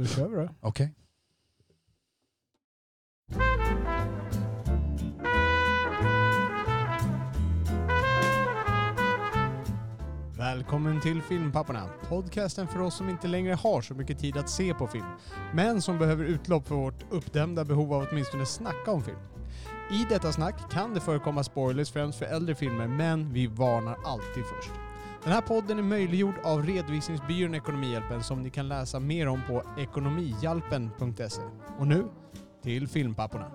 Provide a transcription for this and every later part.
Då kör vi då. Okej. Välkommen till Filmpapporna. Podcasten för oss som inte längre har så mycket tid att se på film, men som behöver utlopp för vårt uppdämda behov av att åtminstone snacka om film. I detta snack kan det förekomma spoilers främst för äldre filmer, men vi varnar alltid först. Den här podden är möjliggjord av redovisningsbyrån Ekonomihjälpen som ni kan läsa mer om på ekonomihjälpen.se. Och nu, till Filmpapporna.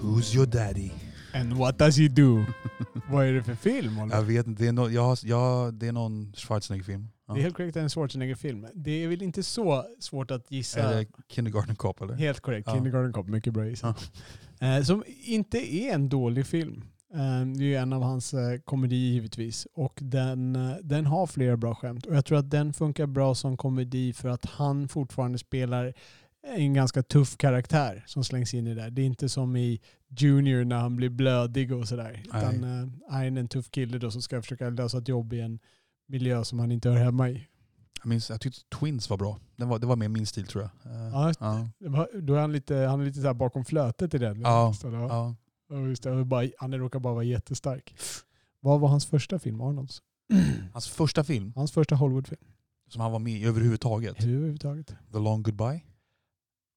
Who's your daddy? And what does he do? Vad är det för film? Oliver? Jag vet inte, det är, no, jag har, jag, det är någon Schwarzenegger-film. Ja. Det är helt korrekt en Schwarzenegger-film. Det är väl inte så svårt att gissa. Eller Kindergarten Cop eller? Helt korrekt. Ja. Kindergarten Cop, mycket bra gissat. Eh, som inte är en dålig film. Eh, det är ju en av hans eh, komedier givetvis. Och den, den har flera bra skämt. Och jag tror att den funkar bra som komedi för att han fortfarande spelar en ganska tuff karaktär som slängs in i det där. Det är inte som i Junior när han blir blödig och sådär. Utan han är en tuff kille då som ska försöka lösa ett jobb i en miljö som han inte hör hemma i. Jag, minns, jag tyckte Twins var bra. Den var, det var mer min stil tror jag. Eh, Ja, ja. Då är han lite, han är lite så bakom flötet i den. Ja, det, ja. just det. Bara- Han råkar bara vara jättestark. Vad var hans första film, Arnolds? Hans första film Hans första Hollywoodfilm? som han var med i överhuvudtaget. Överhuvudtaget. The Long Goodbye.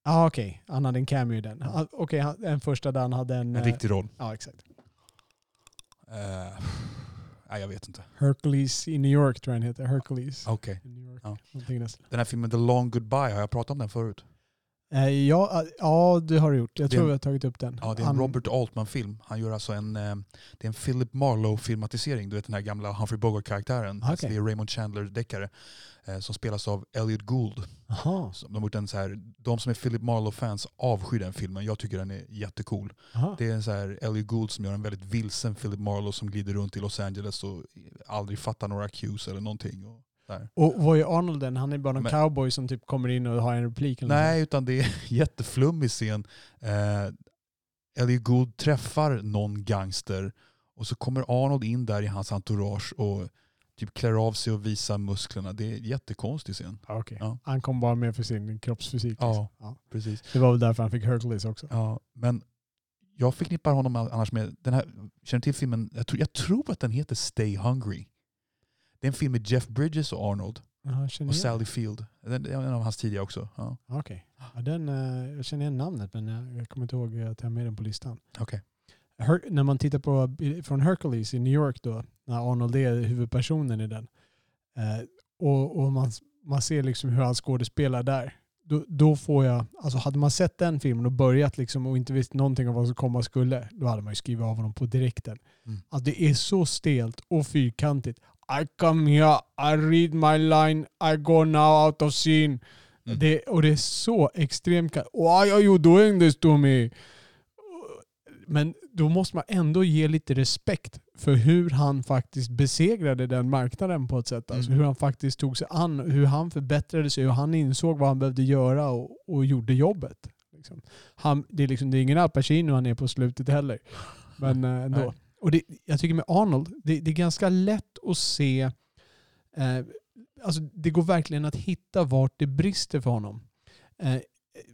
Ja ah, okej, han hade en cameo i den. Ah, Okej, han- den första där han hade en... En eh, riktig roll. Ja, exakt. Eh, nej jag vet inte. Hercules i New York tror jag den heter. Hercules Okej. York. Ja. Den här filmen The Long Goodbye, har jag pratat om den förut? Eh, ja, ah, ja, det har du gjort. Jag tror en- vi har tagit upp den. Ja, det är en Han- Robert Altman-film. Han gör alltså en, eh, det är en Philip Marlowe-filmatisering. Du vet den här gamla Humphrey Bogart-karaktären. Ah, Alltså, det är Raymond Chandler-deckare. Eh, som spelas av Elliot Gould. Aha. De, har en så här, de som är Philip Marlowe-fans avskyr den filmen. Jag tycker den är jättecool. Aha. Det är en så här Elliot Gould som gör en väldigt vilsen Philip Marlowe som glider runt i Los Angeles och aldrig fattar några cues eller någonting. Och där. Och vad är Arnold? Han är bara någon Men- cowboy som typ kommer in och har en replik. eller något Nej, utan det är jätteflummig scen. Eh, Elliot Gould träffar någon gangster och så kommer Arnold in där i hans entourage och typ klär av sig och visar musklerna. Det är en jättekonstig scen. Okej. Ja. Han kom bara med för sin kroppsfysik. Ja. liksom. Ja. Precis. Det var väl därför han fick Hercules också. Ja, men jag förknippar honom annars med den här, känner till filmen, jag tror, jag tror att den heter Stay Hungry. Det är en film med Jeff Bridges och Arnold känner och. Sally Field. Den är en av hans tidiga också. Ja. Okej. Ja, den, eh, jag känner igen namnet men jag, jag kommer inte ihåg att jag har med den på listan. Okej. Her- när man tittar på från Hercules i New York då, när Arnold är huvudpersonen i den. Eh, och och man, man ser liksom hur han skådespelar där. Då, då får jag, alltså hade man sett den filmen och börjat liksom och inte visst någonting om vad som komma skulle, då hade man ju skrivit av honom på direkten. Mm. Alltså det är så stelt och fyrkantigt. I come here, I read my line, I go now out of scene. Mm. Det, och det är så extremt... Why are you doing this to me? Men då måste man ändå ge lite respekt för hur han faktiskt besegrade den marknaden på ett sätt. Alltså Mm. hur han faktiskt tog sig an, hur han förbättrade sig, hur han insåg vad han behövde göra och, och gjorde jobbet. Liksom. Han, det, är liksom, det är ingen Al Pacino han är på slutet heller. Men eh, ändå. Nej. Och det, jag tycker med Arnold, det, det är ganska lätt att se eh, alltså det går verkligen att hitta vart det brister för honom. Eh,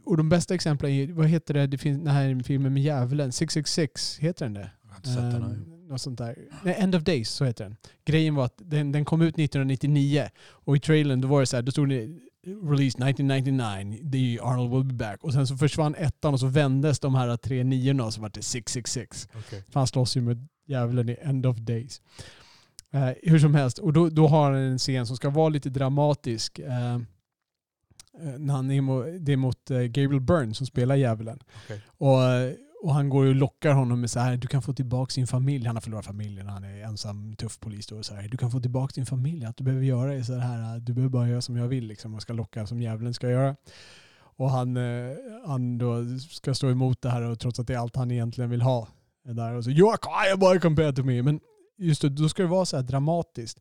och de bästa exemplen är, vad heter det, det finns den här filmen med djävulen, 666, heter den det? Jag har inte sett den. Eh, något sånt där. Nej, End of Days, så heter den. Grejen var att den, den kom ut 1999 och i trailern då var det så här, då stod det Release 1999, the Arnold will be back. Och sen så försvann ettan och så vändes de här tre niorna och så var det 666. Okej. För han slåss ju med djävulen i End of Days. Eh, hur som helst, och då, då har han en scen som ska vara lite dramatisk. Eh, eh, när han är mot, det är mot eh, Gabriel Byrne som spelar djävulen. Okej. Och, eh, och han går och lockar honom med så här, du kan få tillbaka sin familj. Han har förlorat familjen, han är ensam tuff polis då. Och så här, du kan få tillbaka din familj. Att du behöver göra är så här, du behöver bara göra som jag vill liksom, och ska locka som djävulen ska göra. Och han, eh, han då ska stå emot det här och trots att det är allt han egentligen vill ha. är Där och så, you are quiet compared to me. Men just det, då ska det vara så här dramatiskt.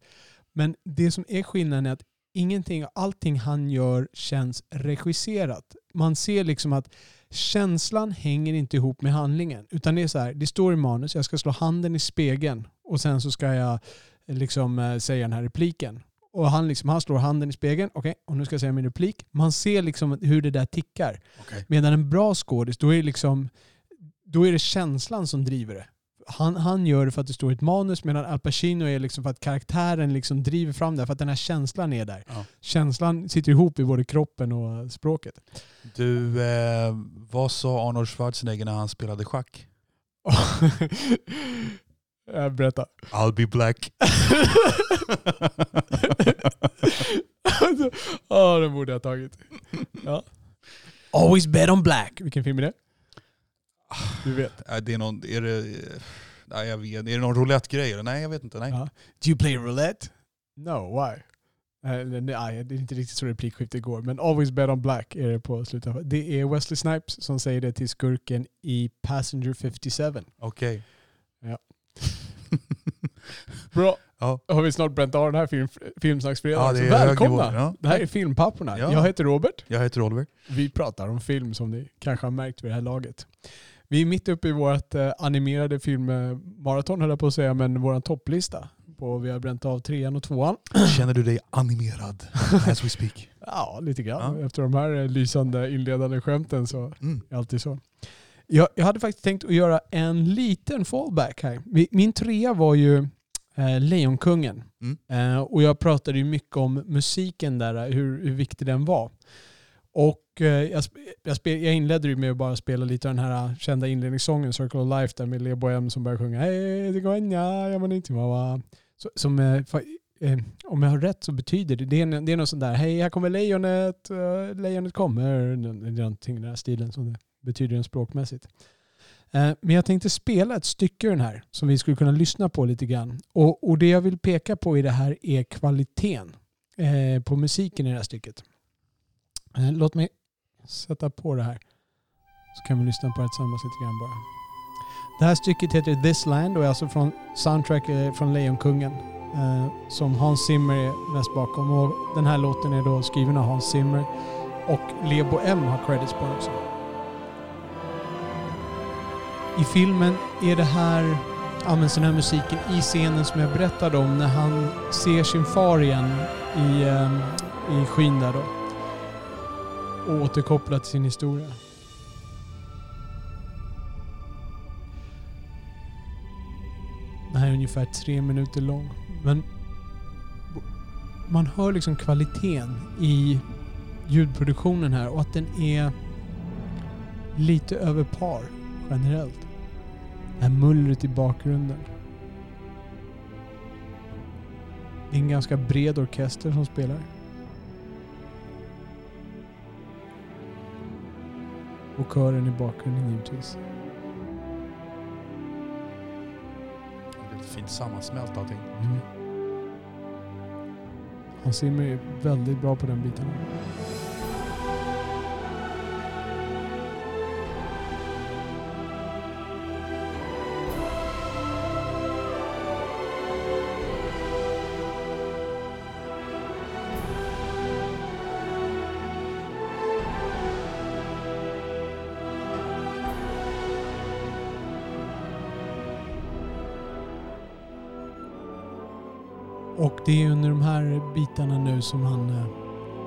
Men det som är skillnaden är att ingenting, allting han gör känns regisserat. Man ser liksom att känslan hänger inte ihop med handlingen. Utan det är så här, det står i manus, jag ska slå handen i spegeln och sen så ska jag liksom eh, säga den här repliken. Och han, liksom, han slår handen i spegeln, okej, och nu ska jag säga min replik. Man ser liksom hur det där tickar. Okej. Medan en bra skådis, då är det liksom då är det känslan som driver det. Han, han gör det för att det står i ett manus medan Al Pacino är liksom för att karaktären liksom driver fram det, för att den här känslan är där. Ja. Känslan sitter ihop i både kroppen och språket. Du, eh, vad sa Arnold Schwarzenegger när han spelade schack? Jag berätta. I'll be black. Ja, den borde jag ha tagit. Ja. Always bet on black. Vilken film är det? Du vet. Nej, det är någon, är det, nej jag vet, är det någon roulette-grej eller? Nej jag vet inte. Nej. Ja. Do you play roulette? No, why? Eh, Nej, det är inte riktigt så replikskiftet går. Men Always Bet on Black är det på slutet. Det är Wesley Snipes som säger det till skurken i Passenger 57. Okej. Bra. Ja. Har vi snart bränt av den här film, filmsnacksfredagen. Ja, det Så är hög välkomna! Ja. Det här är Filmpapporna. Ja. Jag heter Robert. Jag heter Oliver. Vi pratar om film som ni kanske har märkt vid det här laget. Vi är mitt uppe i vårt eh, animerade filmmaraton höll jag på att säga, men vår topplista. På, vi har bränt av trean och tvåan. Känner du dig animerad as we speak? Ja, lite grann. Ja. Efter de här eh, lysande inledande skämten så Mm. är det alltid så. Jag, jag hade faktiskt tänkt att göra en liten fallback här. Mi- Min trea var ju eh, Lejonkungen. Mm. Eh, och jag pratade ju mycket om musiken där, eh, hur, hur viktig den var. Och eh, jag, jag, spel, jag inledde ju med att bara spela lite av den här kända inledningssången Circle of Life där med Leo Bohem som börjar sjunga Hej, det går en ja, jag inte mamma. Så, som, eh, eh, om jag har rätt så betyder det, det är, det är något sånt där, hej här kommer lejonet, eh, lejonet kommer, någonting i den här stilen som det betyder den språkmässigt. Eh, Men jag tänkte spela ett stycke ur den här som vi skulle kunna lyssna på lite grann. Och, och det jag vill peka på i det här är kvaliteten eh, på musiken i det här stycket. Eh, låt mig sätta på det här så kan vi lyssna på det tillsammans lite grann bara. Det här stycket heter This Land och är alltså från soundtrack eh, från Lejonkungen eh, som Hans Zimmer är mest bakom. Och den här låten är då skriven av Hans Zimmer och Lebo M har credits på den också. I filmen är det här, används den här musiken i scenen som jag berättade om när han ser sin far igen i, eh, i skyn där då. Och återkoppla till sin historia. Den här är ungefär tre minuter lång. Men man hör liksom kvaliteten i ljudproduktionen här och att den är lite över par generellt. Det här mullret i bakgrunden. Det är en ganska bred orkester som spelar. Och kören i bakgrunden givetvis. Är fint sammansmält allting. Mm. Hans Zimmer är väldigt bra på den biten. Det är under de här bitarna nu som han, eh,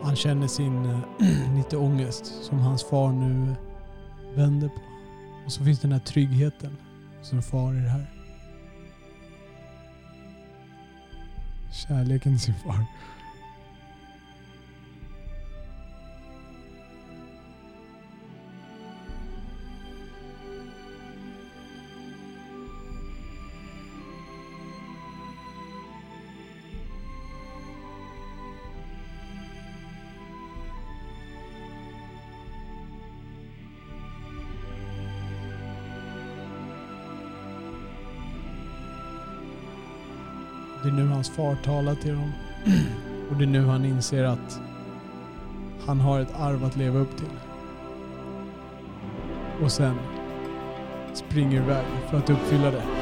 han känner sin eh, lite ångest som hans far nu vänder på. Och så finns den här tryggheten som far i det här. Kärleken till sin far. Det är nu hans far talar till dem. Och det är nu han inser att han har ett arv att leva upp till. Och sen springer iväg för att uppfylla det.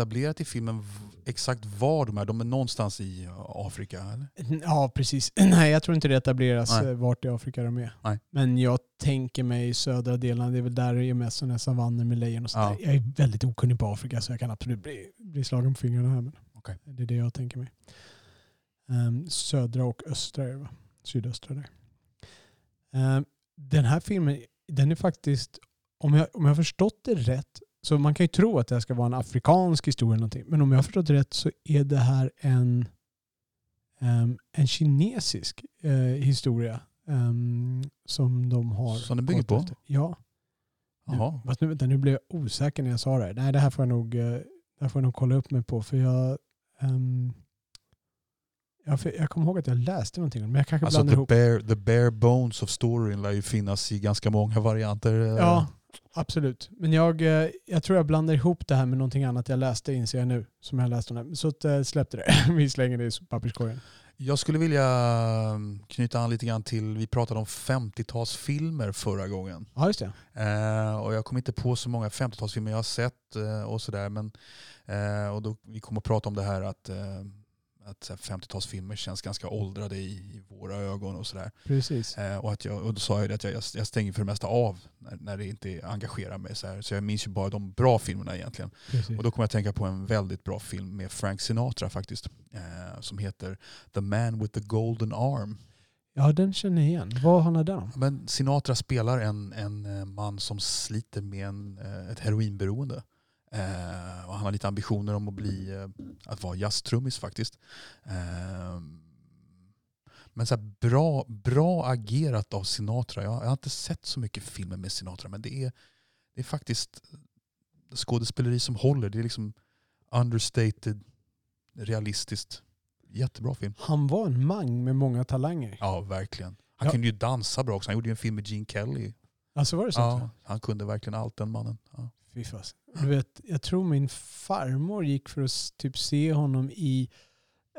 Etablerat i filmen exakt var de är? De är någonstans i Afrika? Eller? Ja, precis. Nej, jag tror inte det etableras Nej. eh, vart i Afrika de är. Nej. Men jag tänker mig södra delarna, det är väl där det är mest sådana savanner med lejon och sådär. Ja. Jag är väldigt okunnig på Afrika så jag kan absolut bli, bli slagen på fingrarna här. Men Okej. Det är det jag tänker mig. Ehm, södra och östra är det va? Sydöstra där. Ehm, den här filmen, den är faktiskt, om jag, om jag har förstått det rätt, så man kan ju tro att det här ska vara en afrikansk historia eller någonting. Men om jag har förstått rätt så är det här en, ehm, en kinesisk eh, historia ehm, som de har Som den bygger på? efter. Ja. Jaha. Nu, vänta, nu blev jag osäker när jag sa det här. Nej, det här får jag nog, eh, det får jag nog kolla upp mig på. För jag, ehm, ja, för jag kommer ihåg att jag läste någonting men jag kanske Alltså blandar the ihop. bare, the bare bones of storyn lär ju finnas i ganska många varianter. eh. Ja, absolut. Men jag, eh, jag tror jag blandar ihop det här med någonting annat jag läste, inser jag nu. Som jag läste om det. Så att, eh, släppte det. Vi slänger det i papperskorgen. Jag skulle vilja mm, knyta an lite grann till, vi pratade om 50-talsfilmer förra gången. Ja, just det. Eh, och jag kom inte på så många 50-talsfilmer jag har sett eh, och sådär. Men, eh, och då, vi kommer att prata om det här att, eh, att så här 50-talsfilmer känns ganska åldrade i, i våra ögon och sådär. Precis. Eh, och, att jag, och då sa jag att jag, jag jag stänger för det mesta av när, när det inte engagerar mig. Så, här. så jag minns ju bara de bra filmerna egentligen. Precis. Och då kommer jag att tänka på en väldigt bra film med Frank Sinatra faktiskt. Eh, som heter The Man with the Golden Arm. Ja, den känner jag igen. Vad handlar den om? Men Sinatra spelar en, en eh, man som sliter med en, eh, ett heroinberoende. Eh, och han har lite ambitioner om att bli eh, att vara jazztrummis faktiskt. Eh, men så bra, bra agerat av Sinatra. Jag, jag har inte sett så mycket filmer med Sinatra men det är, det är faktiskt skådespeleri som håller. Det är liksom understated, realistiskt. Jättebra film. Han var en mang med många talanger. Ja, verkligen. Han Ja. kunde ju dansa bra också. Han gjorde ju en film med Gene Kelly. Alltså var det så? Ja, han kunde verkligen allt den mannen. Ja. Fy fas. Du vet, jag tror min farmor gick för att typ se honom i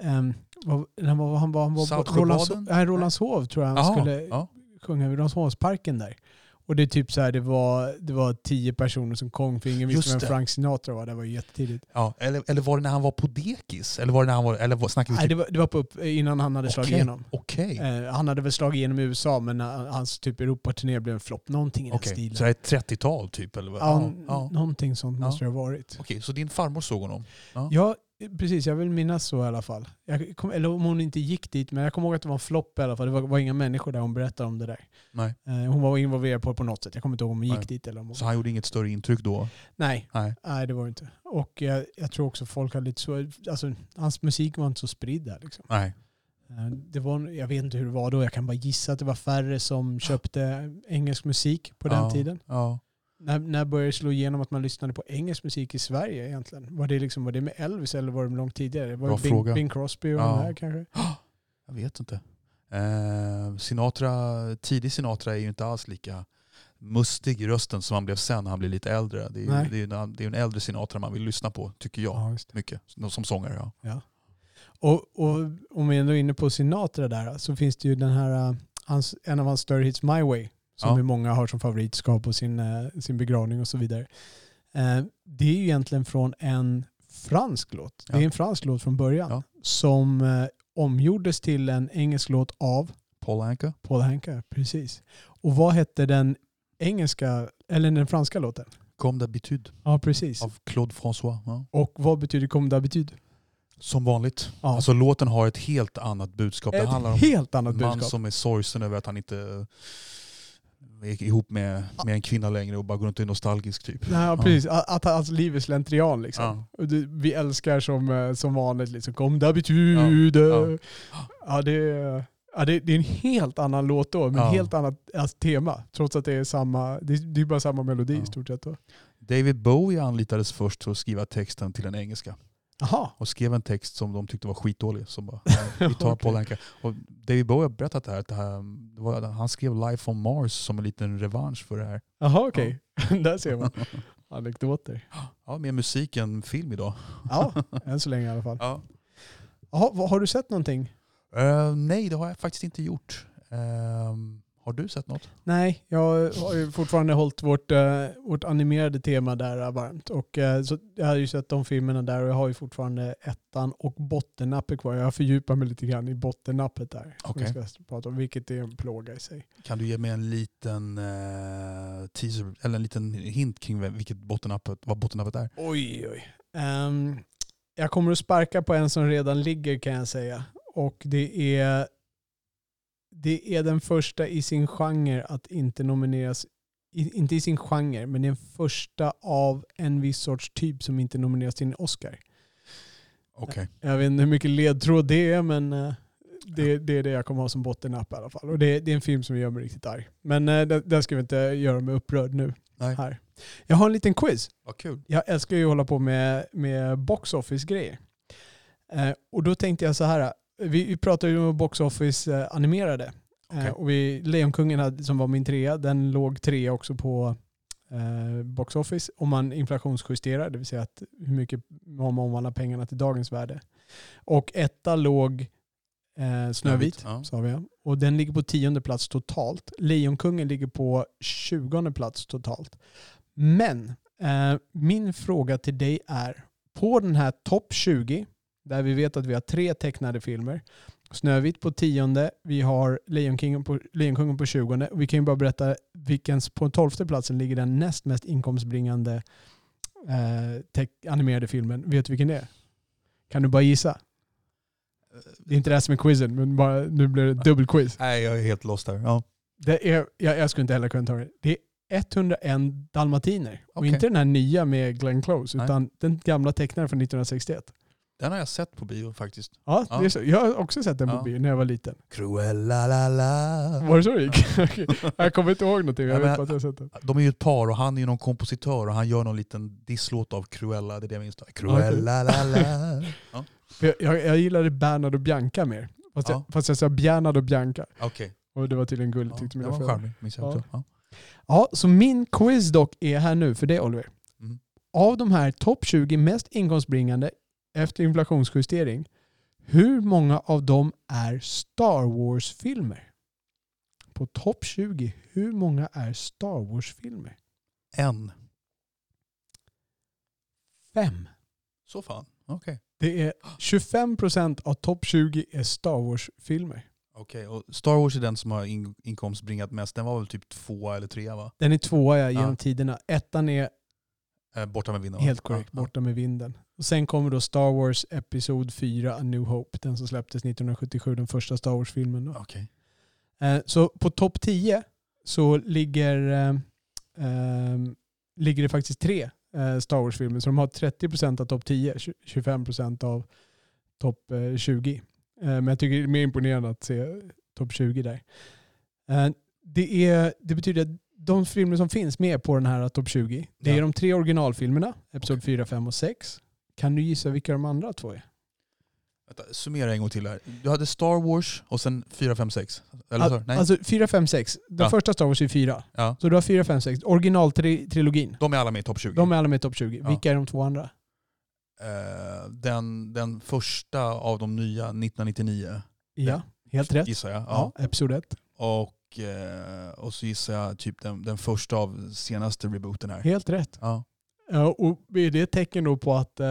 um, vad, han var, han var, han var? Rolands, nej, Rolandshov tror jag han Jaha, skulle ja. sjunga vid Rolandshovsparken där. Och det är typ så här, det var, det var tio personer som kom för ingen visste vem. Frank Sinatra var. Det var ju jättetidigt. Ja, eller, eller var det när han var på dekis? Eller var det när han var, eller var, snackar vi Nej, typ, det, var, det var på upp, innan han hade slagit igenom. okej. Eh, han hade väl slagit igenom i USA men hans typ Europaturné blev en flopp. Någonting i den Okej, stilen. Så det är 30-tal typ? Eller? ja, Ja, ja. Någonting sånt Ja. måste det ha varit. Okej, så din farmor såg honom? Ja, precis. Jag vill minnas så i alla fall. Kom, eller om hon inte gick dit, men jag kommer ihåg att det var en flopp i alla fall. Det var, var inga människor där hon berättade om det där. Nej. Eh, hon var involverad på på något sätt. Jag kommer inte ihåg om hon gick Nej. dit eller om hon... Så han gjorde inget större intryck då? Nej, Nej. nej, det var det inte. Och jag, jag tror också folk hade lite så... Alltså, hans musik var inte så spridd där. Liksom. Nej. Eh, Det var, jag vet inte hur det var då. Jag kan bara gissa att det var färre som köpte engelsk musik på den ja, tiden. Ja. När, när började det slå igenom att man lyssnade på engelsk musik i Sverige egentligen? Var det, liksom, var det med Elvis eller var det långt tidigare? Var Bra det Bing, fråga. Bing Crosby och Ja. de här kanske? Jag vet inte. Eh, Sinatra, tidig Sinatra är ju inte alls lika mustig i rösten som han blev sen när han blev lite äldre. Det är, ju, det är, en- det är en äldre Sinatra man vill lyssna på, tycker jag. Ja. Mycket. Som sångare, ja. Och, och om vi ändå är inne på Sinatra där så finns det ju den här, hans, en av hans större hits My Way som Ja. många har som favorit, ska på sin, eh, sin begravning och så vidare. Eh, det är ju egentligen från en fransk låt. Det är Ja. en fransk låt från början Ja. som eh, omgjordes till en engelsk låt av Paul Anka. Paul Hanka. Precis. Och vad hette den engelska, eller den franska låten? Comme d'habitude Ja, precis. av Claude François. Ja. Och vad betyder comme d'habitude? Som vanligt. Ja. Alltså låten har ett helt annat budskap. Det Ett handlar om helt annat en man budskap. som är sorgsen över att han inte ihop med, med en kvinna längre och bara går runt och är nostalgisk typ. Nej, ja, precis. Att, att hans liv är slentrian liksom. Ja. Vi älskar som, eh, som vanligt liksom, kom d'habitude. Ja, Ja, ja. det, är- ja det, det är en helt annan låt då, men Ja. helt annat alltså, tema. Trots att det är samma, det, är- det är bara samma melodi Ja. i stort sett. Då. David Bowie anlitades först för att skriva texten till den engelska. Aha. och skrev en text som de tyckte var skitdålig. Så bara, vi tar Okej. Paul Anka. Och David Bowie har berättat det här, att det här det var, han skrev Life on Mars som en liten revansch för det här. Jaha, okej. Där ser man. Anekdoter. Ja, mer musik än film idag. Ja, än så länge i alla fall. Ja. Vad- har du sett någonting? Eh, nej, det har jag faktiskt inte gjort. Eh, Har du sett något? Nej, jag har ju fortfarande hållit vårt, eh, vårt animerade tema där eh, varmt. Och, eh, så jag har ju sett de filmerna där och jag har ju fortfarande ettan och bottennappet kvar. Jag har fördjupat mig lite grann i bottennappet där. Okej. vi ska prata om, vilket är en plåga i sig. Kan du ge mig en liten eh, teaser, eller en liten hint kring vilket bottennappet, vad bottennappet är? Oj, oj. Ehm, jag kommer att sparka på en som redan ligger kan jag säga. Och det är, det är den första i sin genre att inte nomineras, inte i sin genre, men den första av en viss sorts typ som inte nomineras till en Oscar. Okej. Jag vet inte hur mycket ledtråd det är, men eh, det, det är det jag kommer ha som bottennapp i alla fall. Och det, det är en film som gör mig riktigt arg. Men eh, det ska vi inte göra mig upprörd nu. Nej. Här. Jag har en liten quiz. Vad kul. Jag älskar ju att hålla på med, med box office-grejer. Eh, och då tänkte jag så här. Vi, vi pratade ju om box office eh, animerade. Eh, Okej. och vi, Lejonkungen som var min trea, den låg trea också på eh, box office. Om man inflationsjusterar, det vill säga att hur mycket man omvandlar pengarna till dagens värde. Och etta låg eh, Snövit, Ja. sa vi. Och den ligger på tionde plats totalt. Lejonkungen ligger på tjugonde plats totalt. Men eh, min fråga till dig är, på den här topp 20, där vi vet att vi har tre tecknade filmer, Snövit på tionde, vi har Lejonkungen på, Lejonkungen på tjugonde. Och vi kan ju bara berätta vilken på tolfte platsen ligger den näst mest inkomstbringande eh, animerade filmen. Vet du vilken det är? Kan du bara gissa? Det är inte det här som är quizen, men bara, nu blir det dubbelquiz. Nej, jag är helt lost här. Ja. Det är, jag, jag skulle inte heller kunna ta det. Det är 101 dalmatiner. Och Okej. inte den här nya med Glenn Close, Nej. utan den gamla tecknaren från 1961. Den har jag sett på bio faktiskt. Ja, Ja. Jag har också sett den på Ja. bio när jag var liten. Cruella la la. Var det så det gick? Okej. jag kommer inte ihåg någonting, jag Ja, vet bara att jag sett den. De är ju ett par och han är ju någon kompositör och han gör någon liten disslåt av Cruella. Det är det jag minns. Cruella la la. Jag, jag, jag gillade Bernhard och Bianca mer. Fast, Ja. jag, fast jag sa Bernhard och Bianca. Okej. Och det var tydligen gulligt Ja, tyckte mina föräldrar. Ja. Ja. Ja, så min quiz dock är här nu för dig Oliver. Mm. Av de här topp 20 mest inkomstbringande efter inflationsjustering, hur många av dem är Star Wars-filmer? På topp 20, hur många är Star Wars-filmer? En. Fem. Så fan. Okej. Det är 25% av topp 20 är Star Wars-filmer. Okej, och Star Wars är den som har in, inkomstbringat mest. Den var väl typ två eller tre va? Den är tvåa ja, genom Ja. tiderna. Ettan är borta med vinden helt korrekt, borta med vinden. Och sen kommer då Star Wars Episod 4, A New Hope, den som släpptes 1977, den första Star Wars-filmen. Då. Okej. Eh, Så på topp 10 så ligger, eh, ehm, ligger det faktiskt tre eh, Star Wars-filmer. Så de har 30% av topp 10, 20 25% av topp eh, 20. Eh, Men jag tycker det är mer imponerande att se topp 20 där. Eh, Det, är, det betyder att de filmer som finns med på den här topp 20, det är Ja. de tre originalfilmerna, Episod Okej. 4, 5 och 6. Kan du gissa vilka de andra två är? Vänta, summera en gång till här. Du hade Star Wars och sen 4, 5, 6? Eller så? Nej? Alltså 4, 5, 6. Den Ja. första Star Wars är 4. ja. Så du har 4, 5, 6. Originaltrilogin. De är alla med i topp 20? De är alla med i topp 20. Ja. Vilka är de två andra? Eh, den, den första av de nya, 1999, Ja, helt rätt. gissar jag. Ja, Ja. episod 1. Och, och så gissar jag typ den, den första av senaste rebooten här. Helt rätt. Ja. Ja, och är det ett tecken då på att eh,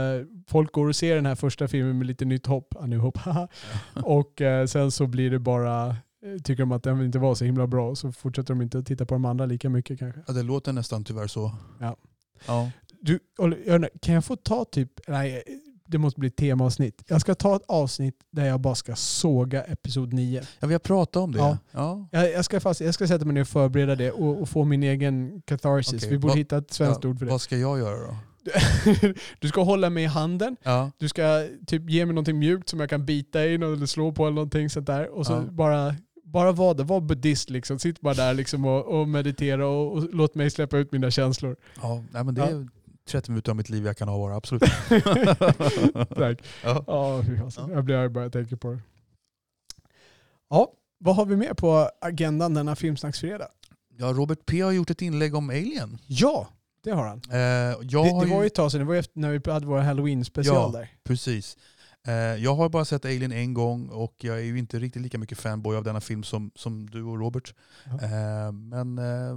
folk går och ser den här första filmen med lite nytt hopp? Ja, nu hopp. och eh, sen så blir det bara, eh, tycker de att den inte var så himla bra så fortsätter de inte att titta på de andra lika mycket kanske. ja, det låter nästan tyvärr så. Ja. Ja. Du, kan jag få ta typ, nej det måste bli ett temaavsnitt. Jag ska ta ett avsnitt där jag bara ska såga episod 9. ja, vi har pratat om det. Ja. Ja. Jag, jag, ska, fast, jag ska sätta mig ner och förbereda det och, och få min egen catharsis. Okej, Vi borde vad- hitta ett svenskt Ja, ord för det. Vad ska jag göra då? du ska hålla mig i handen. Ja. Du ska typ ge mig någonting mjukt som jag kan bita i eller slå på eller någonting sånt där. Och så bara, bara vara det. Var buddhist liksom. Sitt bara där liksom och, och meditera och, och låt mig släppa ut mina känslor. ja nej, men det Ja. Är 30 minuter av mitt liv jag kan ha vara, absolut. Tack. ja. Ja. Jag blir arg bara jag tänker på det. Ja, vad har vi med på agendan denna Filmsnacksfredag? ja, Robert P har gjort ett inlägg om Alien. Ja, det har han. Eh, jag Det, har det var ju ett tag sedan, det var efter när vi hade vår halloween special Ja. där. precis. Eh, jag har bara sett Alien en gång och jag är ju inte riktigt lika mycket fanboy av denna film som, som du och Robert. Ja. Eh, men eh,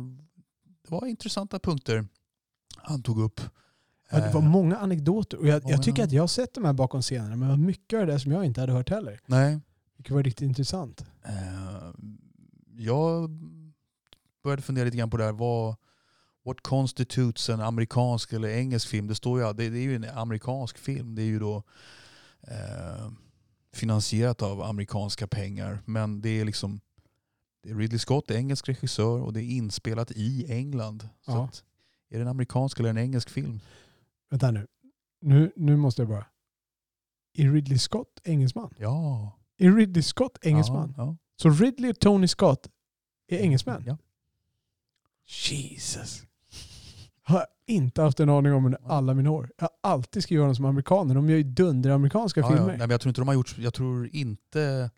det var intressanta punkter han tog upp. Ja, det var Eh, många anekdoter. Och jag, många. jag tycker att jag har sett de här bakom scenerna, men det var mycket av det som jag inte hade hört heller. nej, Vilket var riktigt intressant. Eh, jag började fundera lite grann på det här. Vad, what constitutes en amerikansk eller engelsk film? Det, står ju, det, det är ju en amerikansk film. Det är ju då eh, finansierat av amerikanska pengar. Men det är liksom det är Ridley Scott, är engelsk regissör och det är inspelat i England. Så Ja. att, är det en amerikansk eller en engelsk film? Vänta nu. Nu, nu måste jag bara. Är Ridley Scott engelsman? Ja. Är Ridley Scott engelsman? Ja, Så Ridley och Tony Scott är engelsmän? ja. Jesus. Har jag inte haft en aning om under alla mina år. Jag har alltid skrivit dem som amerikaner. De gör ju dunderamerikanska Ja, ja. filmer. Nej, men jag tror inte de har gjort, jag tror inte,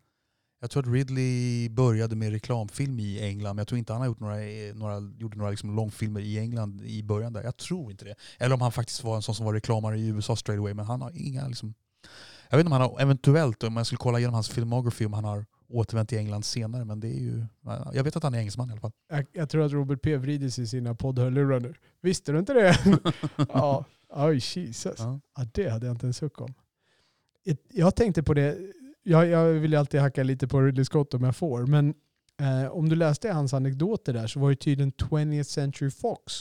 jag tror att Ridley började med reklamfilm i England, men jag tror inte han har gjort några, några, gjorde några liksom långfilmer i England i början där. Jag tror inte det. Eller om han faktiskt var en sån som var reklamare i USA straight away, men han har inga liksom, jag vet inte om han har, eventuellt om jag skulle kolla igenom hans filmografi om han har återvänt till England senare, men det är ju, jag vet att han är engelsman i alla fall. Jag, jag tror att Robert P vrider sig i sina poddhörlurar nu. Visste du inte det? ja. Oj, Jesus. Ja. Ja, det hade jag inte en suck om. Jag tänkte på det, jag, jag vill ju alltid hacka lite på Ridley Scott om jag får, men eh, om du läste hans anekdoter där så var det tydligen 20th Century Fox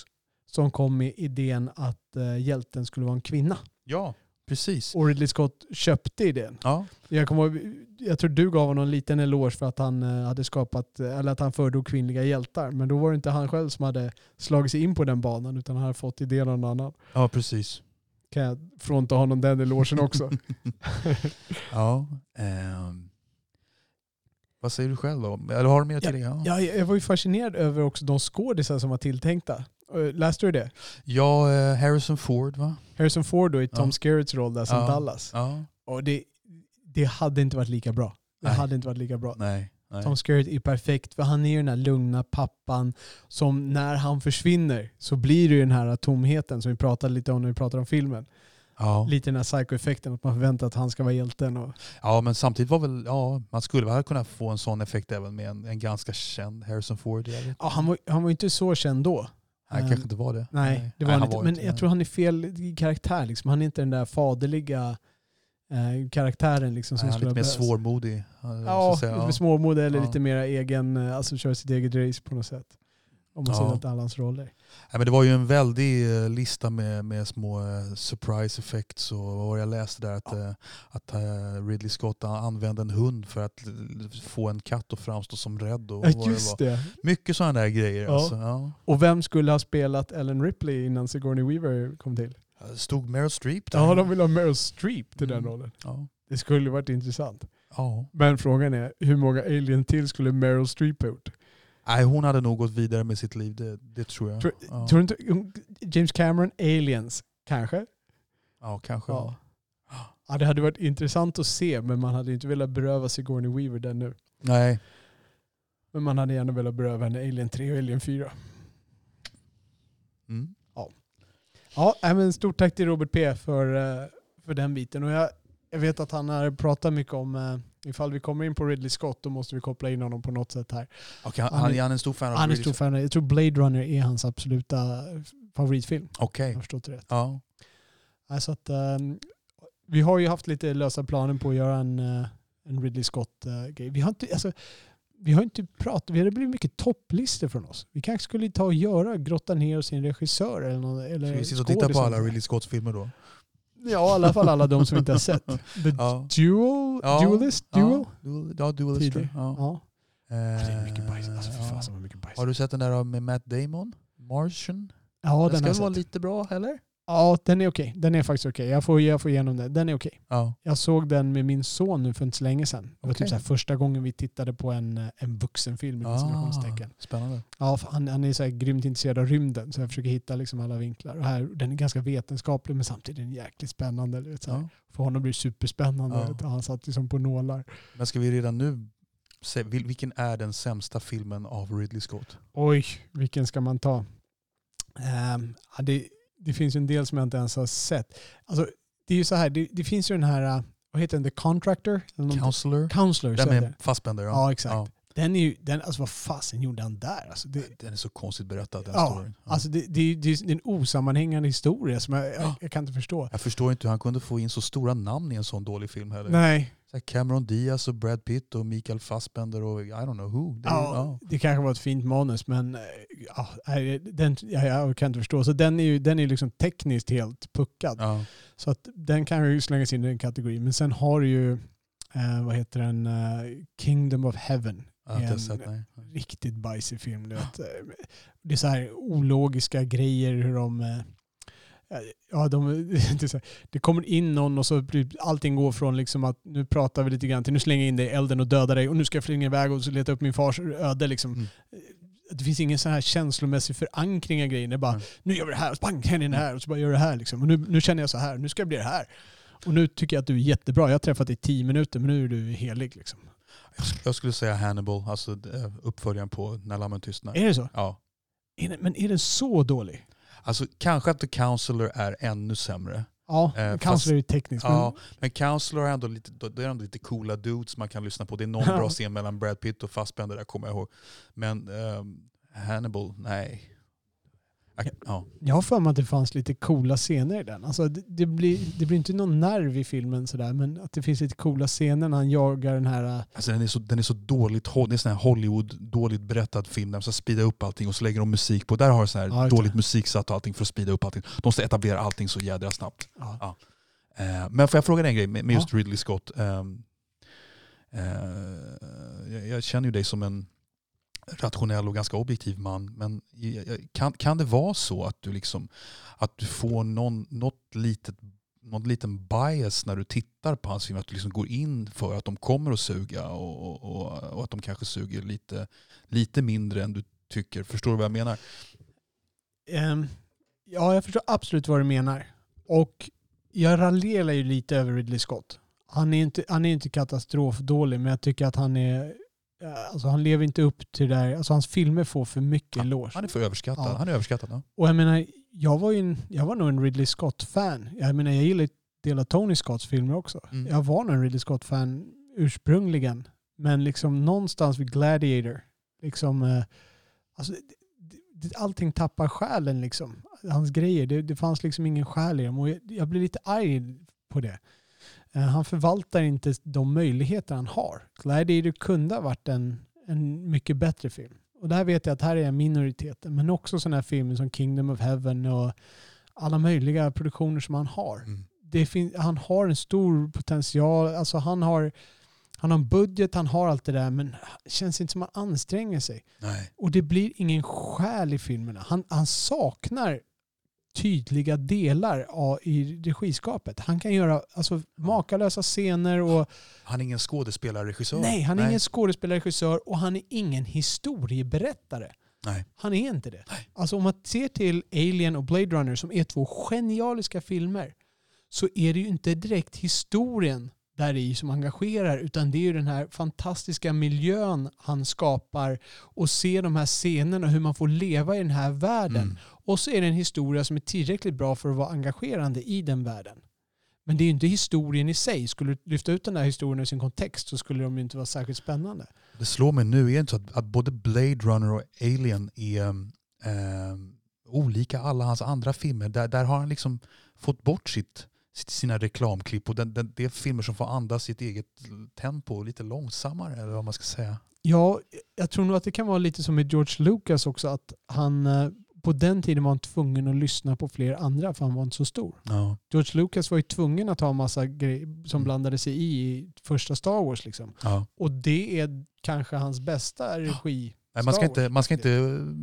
som kom med idén att eh, hjälten skulle vara en kvinna. ja, precis. Och Ridley Scott köpte idén. Ja, Jag, kommer, jag tror du gav honom en liten eloge för att han eh, hade skapat, eller att han föredrog kvinnliga hjältar. Men då var det inte han själv som hade slagit sig in på den banan utan han hade fått idén av någon annan. ja precis. Kan jag fronta honom den elogen också. ja. ehm. vad säger du själv då? Eller har du mer att Ja, tillägga? Ja, jag var ju fascinerad över också de skådisar som var tilltänkta. Eh, Läste du det? Ja, eh, Harrison Ford va? Harrison Ford då i Tom Ja. Skerritts roll där som Ja. Dallas. Ja. Och det, det hade inte varit lika bra. Det Nej. hade inte varit lika bra. Nej. Nej. Tom Skerritt är perfekt för han är ju den här lugna pappan som när han försvinner så blir det ju den här tomheten som vi pratade lite om när vi pratade om filmen. Ja. Lite den här psycho-effekten att man förväntar att han ska vara hjälten. Och, ja, men samtidigt var väl, ja, man skulle väl kunna få en sån effekt även med en, en ganska känd Harrison Ford. Ja, han, var, han var ju inte så känd då. Nej, Ehm, kanske inte var det. Nej, det var han inte. Men inte, jag tror han är fel karaktär. Liksom. Han är inte den där faderliga eh, karaktären liksom, som Nej, han är skulle lite mer svårmodig. eh, Ja, att säga. lite mer småmodig eller Ja. lite mer egen, eh, alltså kör sitt eget race på något sätt. Om man Ja. ser till alla hans roller. Nej, men det var ju en väldig eh, lista med, med små eh, surprise effects och vad var det jag läste där att, eh, att eh, Ridley Scott an- använde en hund för att få en katt att framstå som rädd. Och Ja, det just var. det. Mycket sådana där grejer. Ja. Alltså, ja. Och vem skulle ha spelat Ellen Ripley innan Sigourney Weaver kom till? Stod Meryl Streep där? Ja, de vill ha Meryl Streep till den Mm. rollen. Ja. Det skulle varit intressant. ja. Men frågan är, hur många Alien till skulle Meryl Streep ha gjort? Nej, hon hade nog gått vidare med sitt liv, det, det tror jag. Tror, ja. tror inte, James Cameron, Aliens, kanske? ja, kanske. Ja. ja. Det hade varit intressant att se, men man hade inte velat beröva Sigourney Weaver den nu. Nej. Men man hade gärna velat beröva henne Alien 3 och Alien 4. Mm. Ja, men stort tack till Robert P för, eh, för den biten. Och jag, jag vet att han har pratat mycket om, eh, ifall vi kommer in på Ridley Scott, då måste vi koppla in honom på något sätt här. Okej, han, Han är- han, en stor fan av Han är Ridley stor fan. Jag tror Blade Runner är hans absoluta favoritfilm. Om Okej. jag har förstått rätt. Ja. Alltså att, ehm, vi har ju haft lite lösa planer på att göra en, eh, en Ridley Scott-grej. vi har inte, alltså, vi har inte pratat, vi har blivit mycket topplistor från oss. Vi kanske skulle ta och göra, grotta ner oss i en regissör eller, någon, eller Ska vi sitta och titta på alla. Ridley Scotts filmer då? Ja, i alla fall alla de som vi inte har sett. The Ja. Duel, Ja. Duelist, Duel. Ja, ja Duelist. Ja. Ja. Eh, Det är mycket bajs. Alltså fy ja. fasen vad mycket bajs. Har du sett den där med Matt Damon? Martian? Ja, den den ska väl vara lite bra, eller? Ja, den är okej. Den är faktiskt okej. Jag, får, jag får igenom den. Den är okej. Ja. Jag såg den med min son nu för inte så länge sedan. Det var typ så här första gången vi tittade på en, eh, en vuxenfilm i Ah, spännande. Ja, han, han är så här grymt intresserad av rymden så jag försöker hitta liksom alla vinklar. Och här, den är ganska vetenskaplig men samtidigt är den jäkligt spännande. Vet, så. Ja. För honom blir det superspännande. Ja. Han satt liksom på nålar. Men ska vi redan nu se, vil- vilken är den sämsta filmen av Ridley Scott? Oj, vilken ska man ta? Ja, det, det finns ju en del som jag inte ens har sett. Alltså, det är ju så här, det, det finns ju den här, äh, vad heter den? The Contractor? Counselor. Counselor. Den med Fassbender. Ja, exakt. Den är ju, den, alltså vad fasen gjorde han där? Alltså det, Den är så konstigt berättad den Ja, storyn. Ja. alltså det, det, det är en osammanhängande historia som jag, jag, Ja. jag kan inte förstå. jag förstår inte hur han kunde få in så stora namn i en sån dålig film heller. Nej, Så Cameron Diaz och Brad Pitt och Mikael Fassbender och I don't know who. Det ja, ja. det kanske var ett fint manus men eh, ja, den, ja, jag kan inte förstå. Så den är ju den är liksom tekniskt helt puckad. Ja. Så att den kan ju slängas in i den kategorin. Men sen har du ju, eh, vad heter den, eh, Kingdom of Heaven. Jag En- sett. Riktigt bajsig film. Du vet. Det är så här ologiska grejer hur de... eh, Ja, de, det, kommer in någon och så blir allting går från liksom att nu pratar vi lite grann till nu slänger jag in dig i elden och dödar dig och nu ska jag flyga iväg och så leta upp min fars öde. Liksom. Mm. Det finns ingen sån här känslomässig förankring av grejen. Det är bara Mm. nu gör vi det här, och så bang, händer det här och så bara gör det här. Liksom. Och nu, nu känner jag så här, nu ska jag bli det här. Och nu tycker jag att du är jättebra. Jag har träffat dig i tio minuter men nu är du helig. Liksom. Jag sk- Jag skulle säga Hannibal, alltså eh, uppföljaren på När lammen tystnar. Är det så? Ja. Är det, men är den så dålig? Alltså kanske att The Counselor är ännu sämre. Ja, Eh, Counselor är tekniskt. Ja, Men, men Counselor är ändå lite, det är ändå lite coola dudes man kan lyssna på. Det är någon bra scen mellan Brad Pitt och Fassbender där kommer jag ihåg. Men ehm, Hannibal, nej. Jag- Ja. jag har för mig att det fanns lite coola scener i den. Alltså, det, det, blir, det blir inte någon nerv i filmen sådär, men att det finns lite coola scener när han jagar den här... äh, Alltså den, är så, den är så dåligt, det är en sån här Hollywood dåligt berättad film där de ska speeda upp allting och så lägger de musik på. Där har de så här Ja, dåligt musiksatt och allting för att speeda upp allting. De ska etablera allting så jädra snabbt. Ja. Ja. Eh, men får jag fråga dig en grej med, just. Ridley Scott? Ehm, eh, jag känner ju dig som en rationell och ganska objektiv man. Men kan, kan det vara så att du, liksom, att du får någon, något litet någon liten bias när du tittar på hans film, att du liksom går in för att de kommer att suga och, och, och, att de kanske suger lite, lite mindre än du tycker. Förstår du vad jag menar? Um, ja, jag förstår absolut vad du menar. Och jag raljerar ju lite över Ridley Scott. Han är inte, han är inte katastrofdålig, men jag tycker att han är... Alltså han lever inte upp till det där. Alltså hans filmer får för mycket eloge. Han är för överskattad. Ja. Han är överskattad. Ja. Och jag menar, jag var, ju en, jag var nog en Ridley Scott-fan. Jag menar, jag gillar del av Tony Scotts filmer också. Mm. Jag var nog en Ridley Scott-fan ursprungligen. Men liksom någonstans vid Gladiator, liksom, eh, alltså, allting tappar själen liksom. Hans grejer, det, det fanns liksom ingen själ i dem. Och jag, jag blir lite arg på det. Eh, han förvaltar inte de möjligheter han har. Gladiator kunde ha varit en, en mycket bättre film. Och där vet jag att här är minoriteten. Men också sådana här filmer som Kingdom of Heaven och alla möjliga produktioner som han har. Mm. Det fin- han har en stor potential. Alltså han har, han har en budget, han har allt det där. Men det känns inte som att han anstränger sig. Nej. Och det blir ingen själ i filmerna. Han, han saknar tydliga delar i regiskapet. Han kan göra alltså, makalösa scener och Han är ingen skådespelare, regissör. nej, han är ingen skådespelare, regissör och han är ingen historieberättare. Nej. Han är inte det. Alltså om man ser till Alien och Blade Runner som är två genialiska filmer så är det ju inte direkt historien där i som engagerar utan det är ju den här fantastiska miljön han skapar och se de här scenerna hur man får leva i den här världen. Mm. Och så är det en historia som är tillräckligt bra för att vara engagerande i den världen. Men det är ju inte historien i sig. Skulle du lyfta ut den här historien ur sin kontext så skulle de ju inte vara särskilt spännande. Det slår mig nu, är inte så att, att både Blade Runner och Alien är eh, olika alla hans andra filmer? Där, där har han liksom fått bort sitt, sina reklamklipp och den, den, det är filmer som får andas sitt eget tempo lite långsammare eller vad man ska säga. Ja, jag tror nog att det kan vara lite som med George Lucas också. Att han, eh, på den tiden var han tvungen att lyssna på fler andra för han var inte så stor. Ja. George Lucas var ju tvungen att ha massa grejer som Mm. blandade sig i i första Star Wars. Liksom. Ja. Och det är kanske hans bästa regi. Nej, man, ska Star inte, Wars. man, ska inte,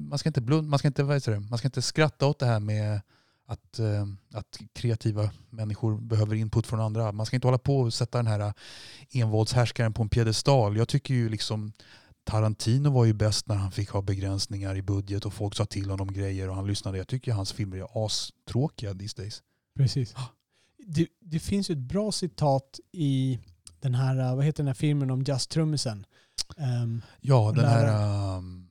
man, ska inte blund, man, ska inte, vad heter det? man ska inte skratta åt det här med att, eh, att kreativa människor behöver input från andra. Man ska inte hålla på och sätta den här envåldshärskaren på en piedestal. Jag tycker ju liksom Tarantino var ju bäst när han fick ha begränsningar i budget och folk sa till honom grejer och han lyssnade. Jag tycker hans filmer är astråkiga these days. Precis. Det, det finns ju ett bra citat i den här, eh, vad heter den här filmen om jazztrummisen? Um, Ja, den här Lära- um, eh,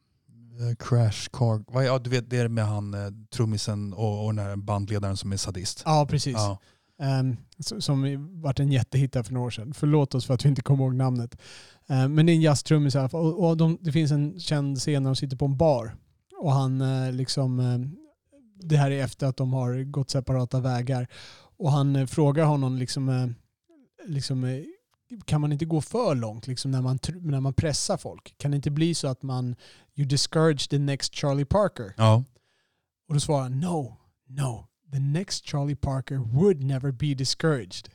Crash Car... Ja, du vet, det är med han eh, trummisen och, och den här bandledaren som är sadist. ja, precis. Ja. Um, som varit en jättehit för några år sedan. Förlåt oss för att vi inte kommer ihåg namnet. Uh, men det är en jazztrummis i alla fall. Och, och de, det finns en känd scen när de sitter på en bar. Och han uh, liksom, uh, det här är efter att de har gått separata vägar. Och han frågar honom liksom, liksom kan man inte gå för långt liksom när, man, när man pressar folk? Kan det inte bli så att man you discourage the next Charlie Parker? Ja. Och då svarar han no, no, the next Charlie Parker would never be discouraged.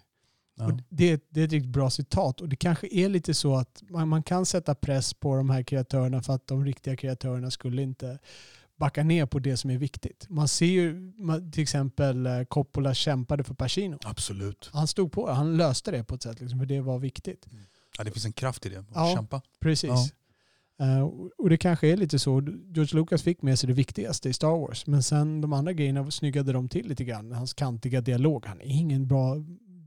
Ja. Det, det, är ett riktigt bra citat och det kanske är lite så att man, man, kan sätta press på de här kreatörerna för att de riktiga kreatörerna skulle inte backa ner på det som är viktigt. Man ser ju till exempel eh, Coppola kämpade för Pacino. Absolut. Han stod på det, han löste det på ett sätt liksom, för det var viktigt. Mm. Ja, det finns en kraft i det, att ja, kämpa. Precis. Ja. Uh, och det kanske är lite så. George Lucas fick med sig det viktigaste i Star Wars. Men sen de andra grejerna snyggade de till lite grann. Hans kantiga dialog. Han är ingen bra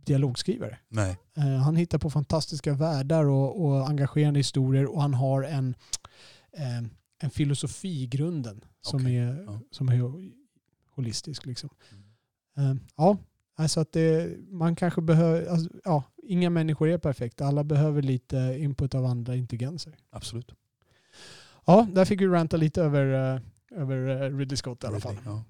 dialogskrivare. Nej. Uh, han hittar på fantastiska världar och, och engagerande historier och han har en, uh, en filosofi i grunden som, okay. är, ja. som är holistisk. Liksom. Mm. ja, alltså att det, man kanske behöver, alltså, ja, inga människor är perfekta. Alla behöver lite input av andra intelligenser. Absolut. Ja, där fick vi ranta lite över, uh, över uh, Ridley Scott i alla fall. Ja.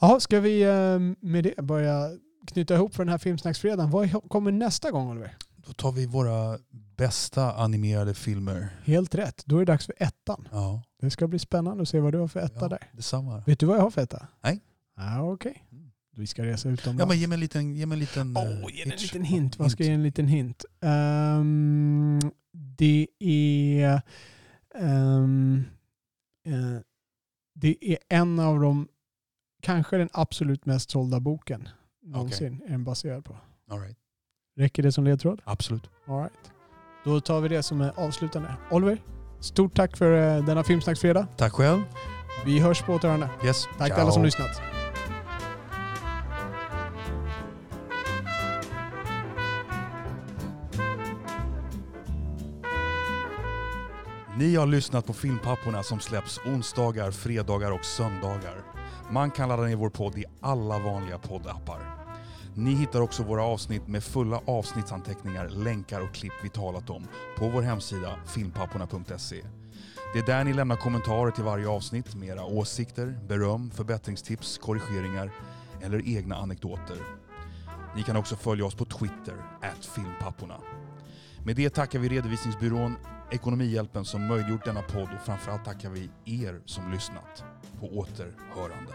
ja, ska vi uh, med det börja knyta ihop för den här Filmsnacksfredagen. Vad kommer nästa gång Oliver? Då tar vi våra bästa animerade filmer. Helt rätt. Då är det dags för ettan. Ja. Det ska bli spännande att se vad du har för etta ja, där. Detsamma. Vet du vad jag har för etta? Nej. Ah, Okej. Okay. Mm. Vi ska resa utomlands. Ja, men ge mig en liten, ge mig en liten, oh, ge en liten hint. Vad ska jag ge en liten hint? Um, det är Um, uh, det är en av de, kanske den absolut mest sålda boken någonsin okay. är den baserad på. All right. Räcker det som ledtråd? Absolut. All right. Då tar vi det som är avslutande. Oliver, stort tack för uh, denna Filmsnacksfredag. Tack själv. Vi hörs på återhörande. Yes. Tack Ciao. till alla som lyssnat. Ni har lyssnat på Filmpapporna som släpps onsdagar, fredagar och söndagar. Man kan ladda ner vår podd i alla vanliga poddappar. Ni hittar också våra avsnitt med fulla avsnittsanteckningar, länkar och klipp vi talat om på vår hemsida filmpapporna.se. Det är där ni lämnar kommentarer till varje avsnitt med era åsikter, beröm, förbättringstips, korrigeringar eller egna anekdoter. Ni kan också följa oss på Twitter, filmpapporna. Med det tackar vi redovisningsbyrån Ekonomihjälpen som möjliggjort denna podd och framförallt tackar vi er som lyssnat. På återhörande.